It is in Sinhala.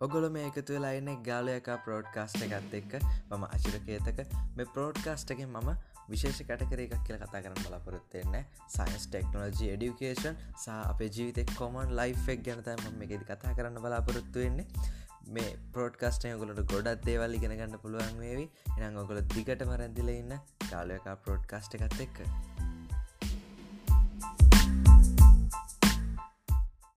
ඔගොල මේ එකතු වෙලා එන්න ගාලයක ප්‍රෝඩ්කාස්ට එකත් එක්ක. මම අචිරකේතක. මේ ප්‍රෝඩ්කාස්ටගෙන් මම විශේෂ කටකර එකක් කියල කතා කරන්න බලාපොරොත්තෙන්න සයින්ස් ටෙක්නෝජි එඩියුකේෂන් සහ අප ජීවිත කොමන් ලයිෆෙක් ගැනතයි ම එකෙදි කතා කරන්න බලාපොරොත්තු වෙන්නේ. මේ පෝට්කස්ටය ගොලට ගොඩත් දේවල් ඉගෙන ගන්න පුළුවන් වේවි. එනම් ඔගොල දිගට මරැදිල ඉන්න කාලයක පෝට්කස්ට එකත් එක්ක.